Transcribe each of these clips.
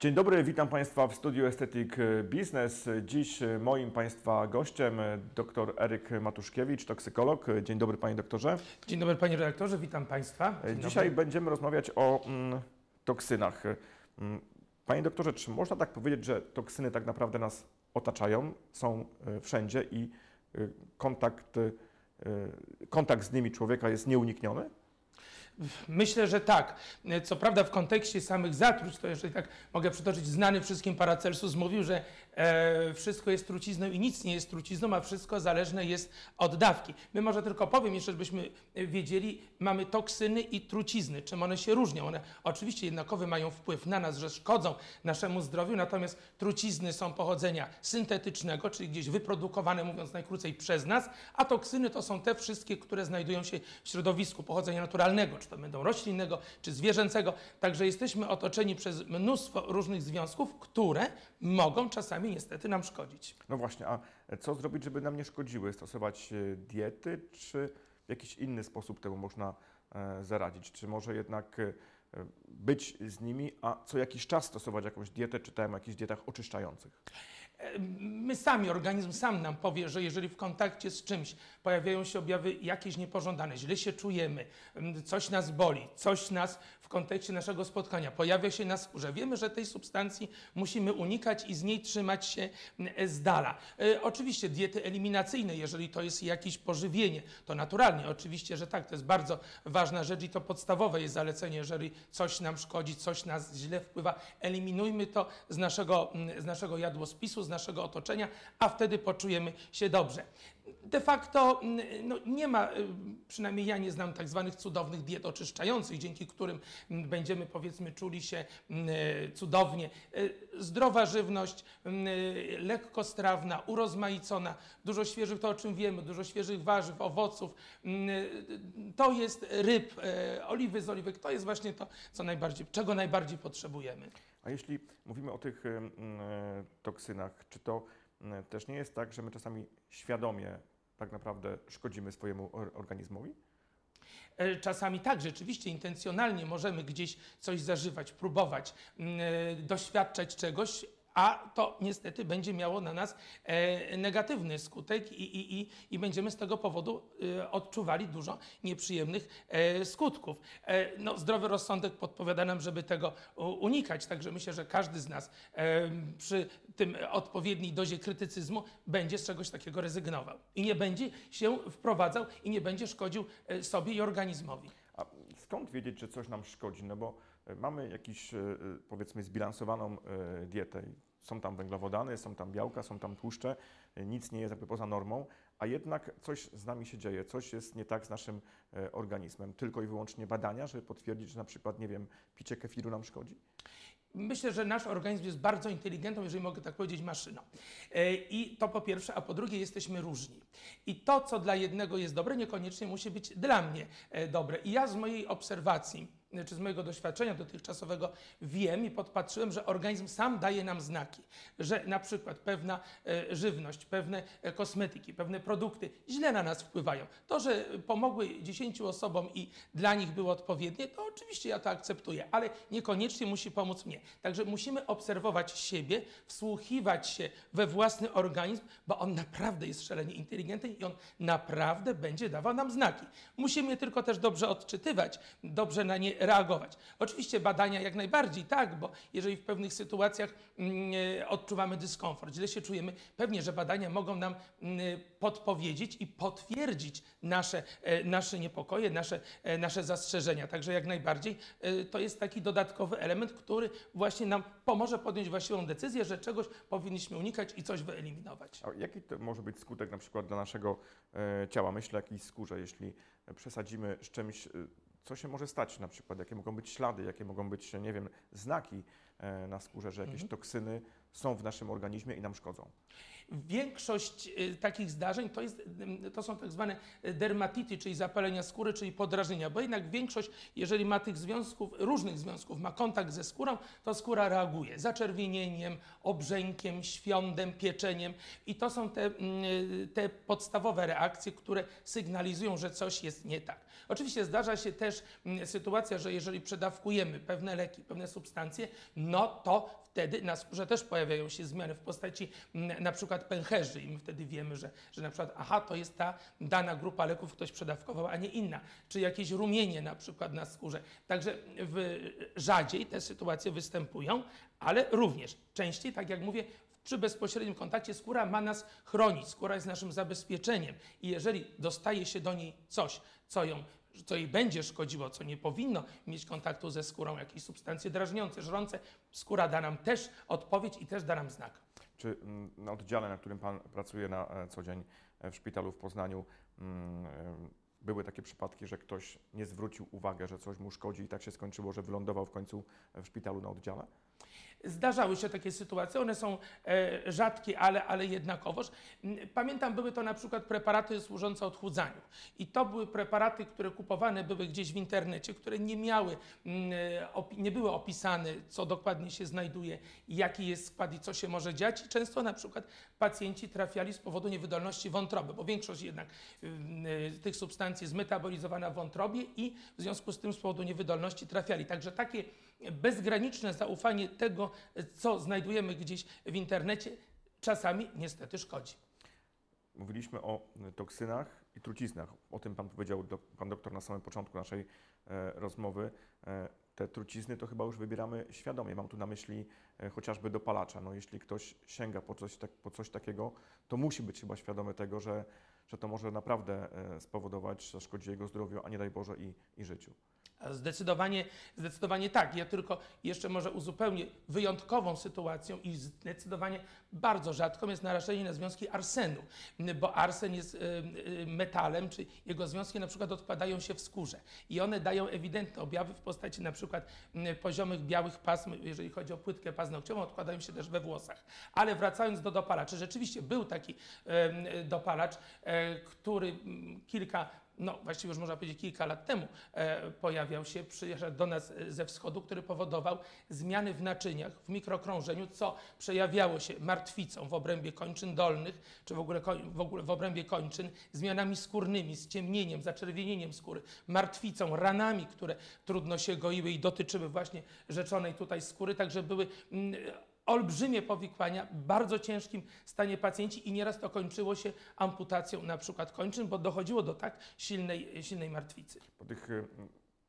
Dzień dobry, witam Państwa w studiu Aesthetic Business. Dziś moim Państwa gościem dr Eryk Matuszkiewicz, toksykolog. Dzień dobry Panie doktorze. Dzień dobry Panie redaktorze, witam Państwa. Dzień Dzisiaj dobry. będziemy rozmawiać o mm, toksynach. Mm, Panie doktorze, czy można tak powiedzieć, że toksyny tak naprawdę nas otaczają, są y, wszędzie i y, kontakt, y, kontakt z nimi człowieka jest nieunikniony? Myślę, że tak. Co prawda w kontekście samych zatruć, to jeżeli tak mogę przytoczyć, znany wszystkim Paracelsus mówił, że e, wszystko jest trucizną i nic nie jest trucizną, a wszystko zależne jest od dawki. My może tylko powiem, jeszcze żebyśmy wiedzieli, mamy toksyny i trucizny. Czym one się różnią? One oczywiście jednakowy mają wpływ na nas, że szkodzą naszemu zdrowiu, natomiast trucizny są pochodzenia syntetycznego, czyli gdzieś wyprodukowane, mówiąc najkrócej, przez nas, a toksyny to są te wszystkie, które znajdują się w środowisku pochodzenia naturalnego, czy to będą roślinnego, czy zwierzęcego. Także jesteśmy otoczeni przez mnóstwo różnych związków, które mogą czasami niestety nam szkodzić. No właśnie, a co zrobić, żeby nam nie szkodziły? Stosować e, diety, czy w jakiś inny sposób temu można e, zaradzić? Czy może jednak e, być z nimi, a co jakiś czas stosować jakąś dietę, czytałem o jakichś dietach oczyszczających? My sami, organizm sam nam powie, że jeżeli w kontakcie z czymś pojawiają się objawy jakieś niepożądane, źle się czujemy, coś nas boli, coś nas w kontekście naszego spotkania pojawia się na skórze, wiemy, że tej substancji musimy unikać i z niej trzymać się z dala. E, oczywiście diety eliminacyjne, jeżeli to jest jakieś pożywienie, to naturalnie, oczywiście, że tak, to jest bardzo ważna rzecz i to podstawowe jest zalecenie, jeżeli coś nam szkodzi, coś nas źle wpływa, eliminujmy to z naszego, z naszego jadłospisu, z naszego otoczenia, a wtedy poczujemy się dobrze. De facto no, nie ma, y, przynajmniej ja nie znam tak zwanych cudownych diet oczyszczających, dzięki którym będziemy powiedzmy czuli się y, cudownie. Y, zdrowa żywność, lekkostrawna, urozmaicona, dużo świeżych, to o czym wiemy, dużo świeżych warzyw, owoców, to jest ryb, oliwy z oliwek, to jest właśnie to, co najbardziej, czego najbardziej potrzebujemy. A jeśli mówimy o tych y, toksynach, czy to też nie jest tak, że my czasami świadomie tak naprawdę szkodzimy swojemu organizmowi? E, czasami tak, rzeczywiście intencjonalnie możemy gdzieś coś zażywać, próbować, doświadczać czegoś, a to niestety będzie miało na nas e, negatywny skutek i, i, i, i będziemy z tego powodu e, odczuwali dużo nieprzyjemnych e, skutków. No, zdrowy rozsądek podpowiada nam, żeby tego unikać, także myślę, że każdy z nas przy tym odpowiedniej dozie krytycyzmu będzie z czegoś takiego rezygnował i nie będzie się wprowadzał i nie będzie szkodził sobie i organizmowi. Skąd wiedzieć, że coś nam szkodzi? No bo mamy jakiś, powiedzmy, zbilansowaną dietę są tam węglowodany, są tam białka, są tam tłuszcze, nic nie jest jakby poza normą, a jednak coś z nami się dzieje, coś jest nie tak z naszym e, organizmem. Tylko i wyłącznie badania, żeby potwierdzić, że na przykład, nie wiem, picie kefiru nam szkodzi? Myślę, że nasz organizm jest bardzo inteligentną, jeżeli mogę tak powiedzieć, maszyną. E, I to po pierwsze, a po drugie jesteśmy różni. I to, co dla jednego jest dobre, niekoniecznie musi być dla mnie e, dobre. I ja z mojej obserwacji, czy z mojego doświadczenia dotychczasowego wiem i podpatrzyłem, że organizm sam daje nam znaki, że na przykład pewna e, żywność, pewne e, kosmetyki, pewne produkty źle na nas wpływają. To, że pomogły 10 osobom i dla nich było odpowiednie, to oczywiście ja to akceptuję, ale niekoniecznie musi pomóc mnie. Także musimy obserwować siebie, wsłuchiwać się we własny organizm, bo on naprawdę jest szalenie inteligentny i on naprawdę będzie dawał nam znaki. Musimy je tylko też dobrze odczytywać, dobrze na nie reagować. Oczywiście badania jak najbardziej, tak, bo jeżeli w pewnych sytuacjach mm, e, odczuwamy dyskomfort, źle się czujemy, pewnie, że badania mogą nam mm, podpowiedzieć i potwierdzić nasze, e, nasze niepokoje, nasze, e, nasze zastrzeżenia. Także jak najbardziej to jest taki dodatkowy element, który właśnie nam pomoże podjąć właściwą decyzję, że czegoś powinniśmy unikać i coś wyeliminować. A jaki to może być skutek na przykład dla naszego ciała? Myślę jakiejś skórze, jeśli przesadzimy z czymś co się może stać na przykład, jakie mogą być ślady, jakie mogą być, nie wiem, znaki e, na skórze, że jakieś mhm. toksyny są w naszym organizmie i nam szkodzą. Większość y, takich zdarzeń to, jest, to są tak zwane dermatity, czyli zapalenia skóry, czyli podrażnienia, bo jednak większość, jeżeli ma tych związków, różnych związków, ma kontakt ze skórą, to skóra reaguje zaczerwienieniem, obrzękiem, świądem, pieczeniem i to są te, mm, te podstawowe reakcje, które sygnalizują, że coś jest nie tak. Oczywiście zdarza się też mm, sytuacja, że jeżeli przedawkujemy pewne leki, pewne substancje, no to wtedy na skórze też pojawiają się zmiany w postaci na przykład pęcherzy. I my wtedy wiemy, że, że na przykład aha, to jest ta dana grupa leków, ktoś przedawkował, a nie inna, czy jakieś rumienie na przykład na skórze. Także w, rzadziej te sytuacje występują, ale również częściej, tak jak mówię, przy bezpośrednim kontakcie skóra ma nas chronić, skóra jest naszym zabezpieczeniem. I jeżeli dostaje się do niej coś, co ją co jej będzie szkodziło, co nie powinno mieć kontaktu ze skórą, jakieś substancje drażniące, żrące, skóra da nam też odpowiedź i też da nam znak. Czy mm, na oddziale, na którym Pan pracuje na e, co dzień e, w szpitalu w Poznaniu, mm, e, były takie przypadki, że ktoś nie zwrócił uwagi, że coś mu szkodzi i tak się skończyło, że wylądował w końcu w szpitalu na oddziale? Zdarzały się takie sytuacje, one są e, rzadkie, ale, ale jednakowoż. Pamiętam, były to na przykład preparaty służące odchudzaniu. I to były preparaty, które kupowane były gdzieś w internecie, które nie miały, nie były opisane, co dokładnie się znajduje, jaki jest skład i co się może dziać. I często na przykład pacjenci trafiali z powodu niewydolności wątroby, bo większość jednak tych substancji jest metabolizowana w wątrobie i w związku z tym z powodu niewydolności trafiali. Także takie bezgraniczne zaufanie tego, co znajdujemy gdzieś w internecie, czasami niestety szkodzi. Mówiliśmy o y, toksynach i truciznach. O tym Pan powiedział, do, Pan doktor, na samym początku naszej e, rozmowy. E, te trucizny to chyba już wybieramy świadomie. Mam tu na myśli e, chociażby dopalacza. No, jeśli ktoś sięga po coś, tak, po coś takiego, to musi być chyba świadomy tego, że, że to może naprawdę e, spowodować, że szkodzi jego zdrowiu, a nie daj Boże i, i życiu. Zdecydowanie, zdecydowanie tak. Ja tylko jeszcze może uzupełnię wyjątkową sytuacją i zdecydowanie bardzo rzadką jest narażenie na związki arsenu, bo arsen jest y, y, metalem, czy jego związki na przykład odkładają się w skórze i one dają ewidentne objawy w postaci na przykład poziomych białych pasm, jeżeli chodzi o płytkę paznokciową, odkładają się też we włosach. Ale wracając do dopalaczy, rzeczywiście był taki dopalacz, y, który kilka no właściwie już można powiedzieć kilka lat temu e, pojawiał się, przyjeżdżał do nas e, ze wschodu, który powodował zmiany w naczyniach, w mikrokrążeniu, co przejawiało się martwicą w obrębie kończyn dolnych, czy w ogóle, w ogóle w obrębie kończyn, zmianami skórnymi, ściemnieniem, zaczerwienieniem skóry, martwicą, ranami, które trudno się goiły i dotyczyły właśnie rzeczonej tutaj skóry, także były mm, olbrzymie powikłania, bardzo ciężkim stanie pacjenci i nieraz to kończyło się amputacją na przykład kończyn, bo dochodziło do tak silnej, silnej martwicy. Po tych y,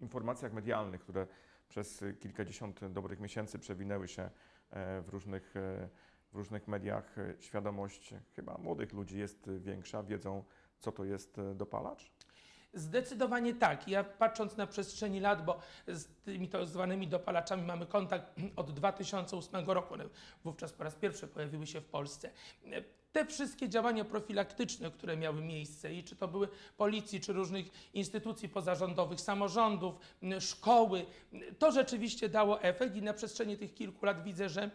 informacjach medialnych, które przez kilkadziesiąt dobrych miesięcy przewinęły się e, w różnych, e, w różnych mediach, e, świadomość chyba młodych ludzi jest większa, wiedzą co to jest dopalacz? Zdecydowanie tak. Ja patrząc na przestrzeni lat, bo z tymi tak zwanymi dopalaczami mamy kontakt od 2008 roku, one wówczas po raz pierwszy pojawiły się w Polsce. Te wszystkie działania profilaktyczne, które miały miejsce, i czy to były policji, czy różnych instytucji pozarządowych, samorządów, szkoły, to rzeczywiście dało efekt i na przestrzeni tych kilku lat widzę, że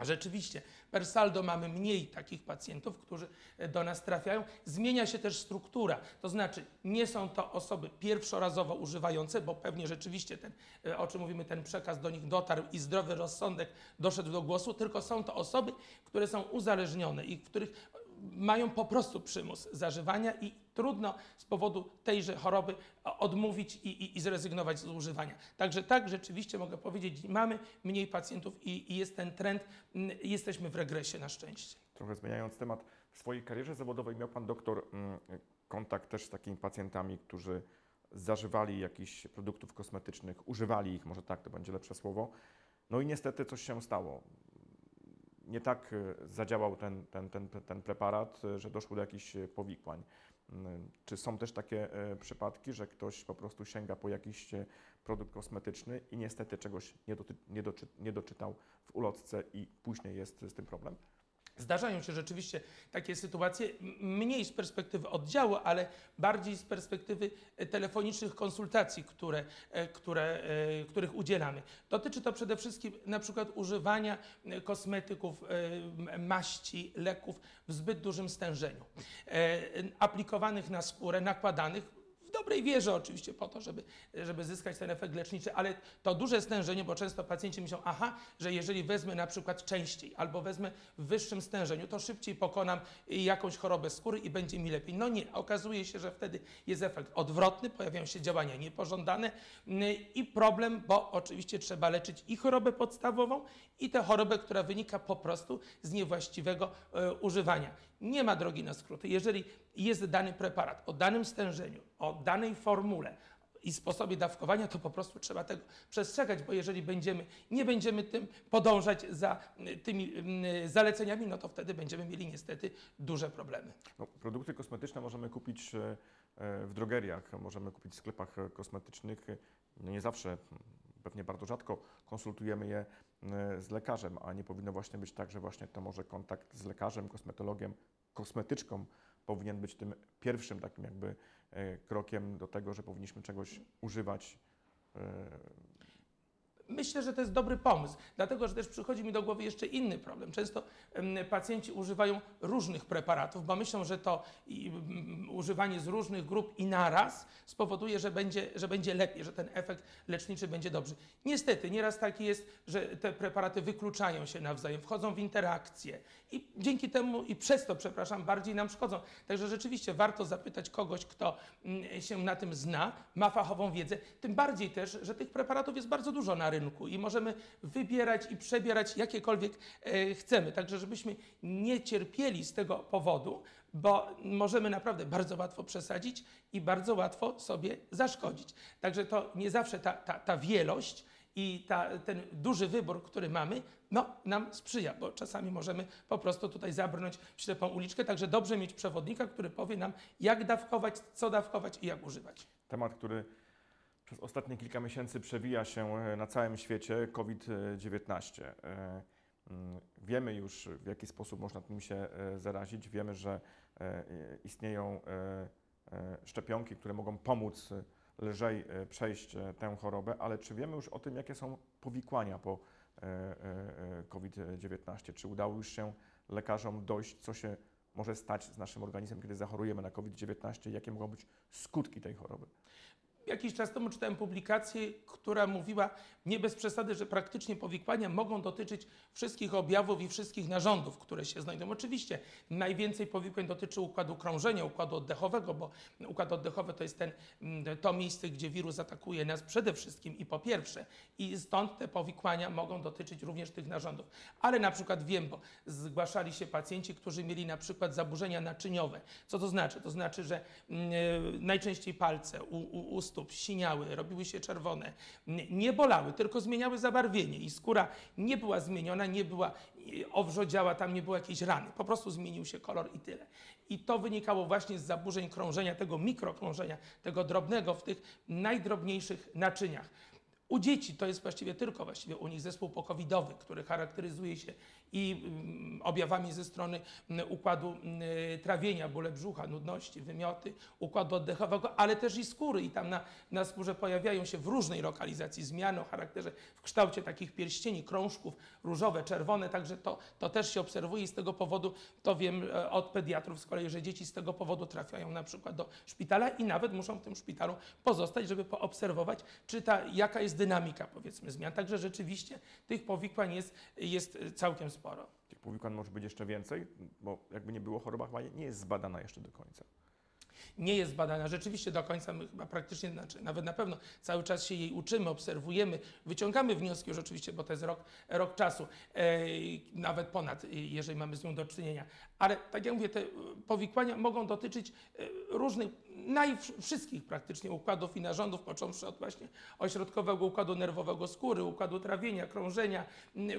Rzeczywiście, per saldo mamy mniej takich pacjentów, którzy do nas trafiają. Zmienia się też struktura, to znaczy nie są to osoby pierwszorazowo używające, bo pewnie rzeczywiście ten, e, o czym mówimy, ten przekaz do nich dotarł i zdrowy rozsądek doszedł do głosu, tylko są to osoby, które są uzależnione i których mają po prostu przymus zażywania i trudno z powodu tejże choroby odmówić i, i, i zrezygnować z używania. Także tak, rzeczywiście mogę powiedzieć, mamy mniej pacjentów i, i jest ten trend, mm, jesteśmy w regresie na szczęście. Trochę zmieniając temat, w swojej karierze zawodowej miał Pan doktor mm, kontakt też z takimi pacjentami, którzy zażywali jakichś produktów kosmetycznych, używali ich, może tak to będzie lepsze słowo, no i niestety coś się stało. Nie tak e, zadziałał ten, ten, ten, ten preparat, e, że doszło do jakichś e, powikłań. Mm, Czy są też takie przypadki, że ktoś po prostu sięga po jakiś produkt kosmetyczny i niestety czegoś nie, doty, nie, doczy, nie doczytał w ulotce i później jest z tym problem? Zdarzają się rzeczywiście takie sytuacje, mniej z perspektywy oddziału, ale bardziej z perspektywy e, telefonicznych konsultacji, które, e, które, e, których udzielamy. Dotyczy to przede wszystkim na przykład używania kosmetyków, maści, leków w zbyt dużym stężeniu, aplikowanych na skórę, nakładanych dobrej wierze oczywiście po to, żeby, żeby zyskać ten efekt leczniczy, ale to duże stężenie, bo często pacjenci myślą, aha, że jeżeli wezmę na przykład częściej albo wezmę w wyższym stężeniu, to szybciej pokonam jakąś chorobę skóry i będzie mi lepiej. No nie, okazuje się, że wtedy jest efekt odwrotny, pojawiają się działania niepożądane mm, i problem, bo oczywiście trzeba leczyć i chorobę podstawową, i tę chorobę, która wynika po prostu z niewłaściwego e, używania. Nie ma drogi na skróty. Jeżeli jest dany preparat o danym stężeniu, o danej formule i sposobie dawkowania, to po prostu trzeba tego przestrzegać, bo jeżeli będziemy, nie będziemy tym podążać za y, tymi y, zaleceniami, no to wtedy będziemy mieli niestety duże problemy. No, produkty kosmetyczne możemy kupić e, w drogeriach, możemy kupić w sklepach kosmetycznych. No nie zawsze, m, pewnie bardzo rzadko konsultujemy je z lekarzem, a nie powinno właśnie być tak, że właśnie to może kontakt z lekarzem, kosmetologiem, kosmetyczką powinien być tym pierwszym takim jakby e, krokiem do tego, że powinniśmy czegoś używać e, Myślę, że to jest dobry pomysł, dlatego że też przychodzi mi do głowy jeszcze inny problem. Często pacjenci używają różnych preparatów, bo myślą, że to używanie z różnych grup i naraz spowoduje, że będzie, że będzie lepiej, że ten efekt leczniczy będzie dobry. Niestety, nieraz tak jest, że te preparaty wykluczają się nawzajem, wchodzą w interakcje i dzięki temu i przez to, przepraszam, bardziej nam szkodzą. Także rzeczywiście warto zapytać kogoś, kto mm, się na tym zna, ma fachową wiedzę, tym bardziej też, że tych preparatów jest bardzo dużo na rynku i możemy wybierać i przebierać jakiekolwiek e, chcemy. Także żebyśmy nie cierpieli z tego powodu, bo możemy naprawdę bardzo łatwo przesadzić i bardzo łatwo sobie zaszkodzić. Także to nie zawsze ta, ta, ta wielość i ta, ten duży wybór, który mamy, no, nam sprzyja, bo czasami możemy po prostu tutaj zabrnąć w ślepą uliczkę. Także dobrze mieć przewodnika, który powie nam, jak dawkować, co dawkować i jak używać. temat, który przez ostatnie kilka miesięcy przewija się e, na całym świecie, COVID-19. E, mm, Wiemy już, w jaki sposób można tym się e, zarazić. Wiemy, że istnieją szczepionki, które mogą pomóc lżej przejść tę chorobę, ale czy wiemy już o tym, jakie są powikłania po e, e, e, COVID-19? Czy udało już się lekarzom dojść, co się może stać z naszym organizmem, kiedy zachorujemy na COVID-19 i jakie mogą być skutki tej choroby? Jakiś czas temu czytałem publikację, która mówiła nie bez przesady, że praktycznie powikłania mogą dotyczyć wszystkich objawów i wszystkich narządów, które się znajdują. Oczywiście najwięcej powikłań dotyczy układu krążenia, układu oddechowego, bo układ oddechowy to jest ten, mm, to miejsce, gdzie wirus atakuje nas przede wszystkim i po pierwsze. I stąd te powikłania mogą dotyczyć również tych narządów. Ale na przykład wiem, bo zgłaszali się pacjenci, którzy mieli na przykład zaburzenia naczyniowe. Co to znaczy? To znaczy, że mm, e, najczęściej palce u, u, u stóp siniały, robiły się czerwone, nie bolały, tylko zmieniały zabarwienie i skóra nie była zmieniona, nie była owrzodziała, tam nie było jakiejś rany, po prostu zmienił się kolor i tyle. I to wynikało właśnie z zaburzeń krążenia, tego mikrokrążenia, tego drobnego w tych najdrobniejszych naczyniach. U dzieci to jest właściwie tylko właściwie u nich zespół pokowidowy, który charakteryzuje się i mm, objawami ze strony mm, układu mm, trawienia, bóle brzucha, nudności, wymioty, układu oddechowego, ale też i skóry. I tam na, na skórze pojawiają się w różnej lokalizacji zmiany o charakterze, w kształcie takich pierścieni, krążków, różowe, czerwone, także to, to też się obserwuje i z tego powodu, to wiem e, od pediatrów z kolei, że dzieci z tego powodu trafiają na przykład do szpitala i nawet muszą w tym szpitalu pozostać, żeby poobserwować, czy ta, jaka jest dynamika powiedzmy zmian. Także rzeczywiście tych powikłań jest, jest całkiem sporo. Tych powikłań może być jeszcze więcej, bo jakby nie było, choroba chyba nie jest zbadana jeszcze do końca. nie jest badana. Rzeczywiście do końca my chyba praktycznie, znaczy nawet na pewno cały czas się jej uczymy, obserwujemy, wyciągamy wnioski już oczywiście, bo to jest rok, rok czasu, e, nawet ponad, e, jeżeli mamy z nią do czynienia. Ale tak jak mówię, te e, powikłania mogą dotyczyć e, różnych, naj, wszystkich praktycznie układów i narządów, począwszy od właśnie ośrodkowego układu nerwowego skóry, układu trawienia, krążenia,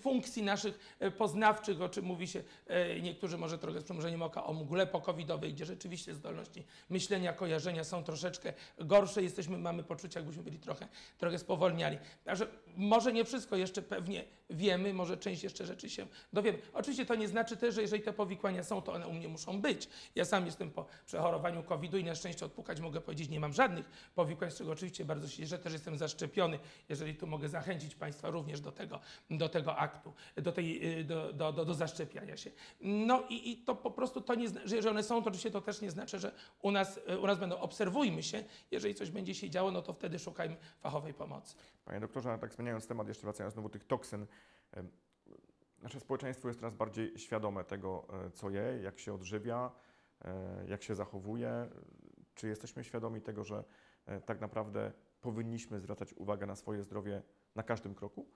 funkcji naszych e, poznawczych, o czym mówi się e, niektórzy może trochę z przymrużeniem oka o mgle pokowidowej, gdzie rzeczywiście zdolności myślenia, kojarzenia są troszeczkę gorsze. Jesteśmy, mamy poczucie, jakbyśmy byli trochę, trochę spowolniali. Także może nie wszystko jeszcze pewnie wiemy, może część jeszcze rzeczy się dowiemy. Oczywiście to nie znaczy też, że jeżeli te powikłania są, to one u mnie muszą być. Ja sam jestem po przechorowaniu COVID-u i na szczęście odpukać mogę powiedzieć, nie mam żadnych powikłań, z czego oczywiście bardzo się cieszę, też jestem zaszczepiony. Jeżeli tu mogę zachęcić Państwa również do tego, do tego aktu, do, tej, y, do, do, do, do zaszczepiania się. No i, i to po prostu to nie, zna- że one są, to oczywiście to też nie znaczy, że u nas, y, u nas będą. Obserwujmy się, jeżeli coś będzie się działo, no to wtedy szukajmy fachowej pomocy. Panie doktorze, tak zmieniając temat, jeszcze wracając znowu tych toksyn. Nasze społeczeństwo jest coraz bardziej świadome tego, e, co je, jak się odżywia, e, jak się zachowuje. Czy jesteśmy świadomi tego, że e, tak naprawdę powinniśmy zwracać uwagę na swoje zdrowie na każdym kroku?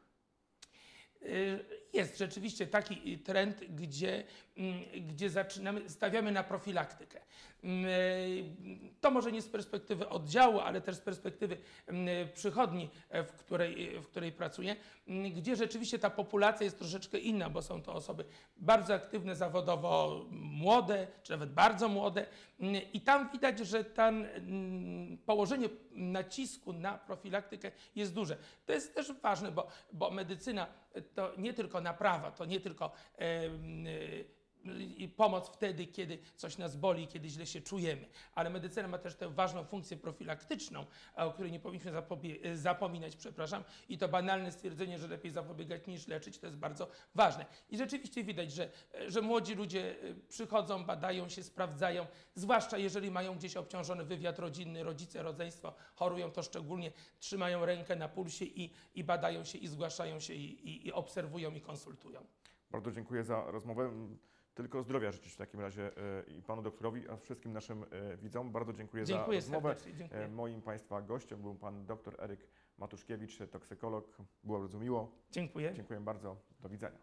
Y, Jest rzeczywiście taki y, trend, gdzie, mm, gdzie zaczynamy, stawiamy na profilaktykę. Mm, y, To może nie z perspektywy oddziału, ale też z perspektywy mm, przychodni, e, w której, w której pracuję, gdzie rzeczywiście ta populacja jest troszeczkę inna, bo są to osoby bardzo aktywne zawodowo, młode, czy nawet bardzo młode. I tam widać, że tam położenie nacisku na profilaktykę jest duże. To jest też ważne, bo, bo medycyna to nie tylko naprawa, to nie tylko y, i pomoc wtedy, kiedy coś nas boli, kiedy źle się czujemy. Ale medycyna ma też tę ważną funkcję profilaktyczną, a o której nie powinniśmy y, zapominać, przepraszam. I to banalne stwierdzenie, że lepiej zapobiegać niż leczyć, to jest bardzo ważne. I rzeczywiście widać, że, że młodzi ludzie przychodzą, badają się, sprawdzają, zwłaszcza jeżeli mają gdzieś obciążony wywiad rodzinny, rodzice, rodzeństwo chorują, to szczególnie trzymają rękę na pulsie i, i badają się, i zgłaszają się, i, i, i obserwują, i konsultują. Bardzo dziękuję za rozmowę. Tylko zdrowia życzyć w takim razie e, i panu doktorowi, a wszystkim naszym e, widzom. Bardzo dziękuję, Dziękuję za rozmowę. Dziękuję. E, Moim Państwa gościem był pan dr Eryk Matuszkiewicz, toksykolog. Było bardzo miło. Dziękuję. Dziękuję bardzo. Do widzenia.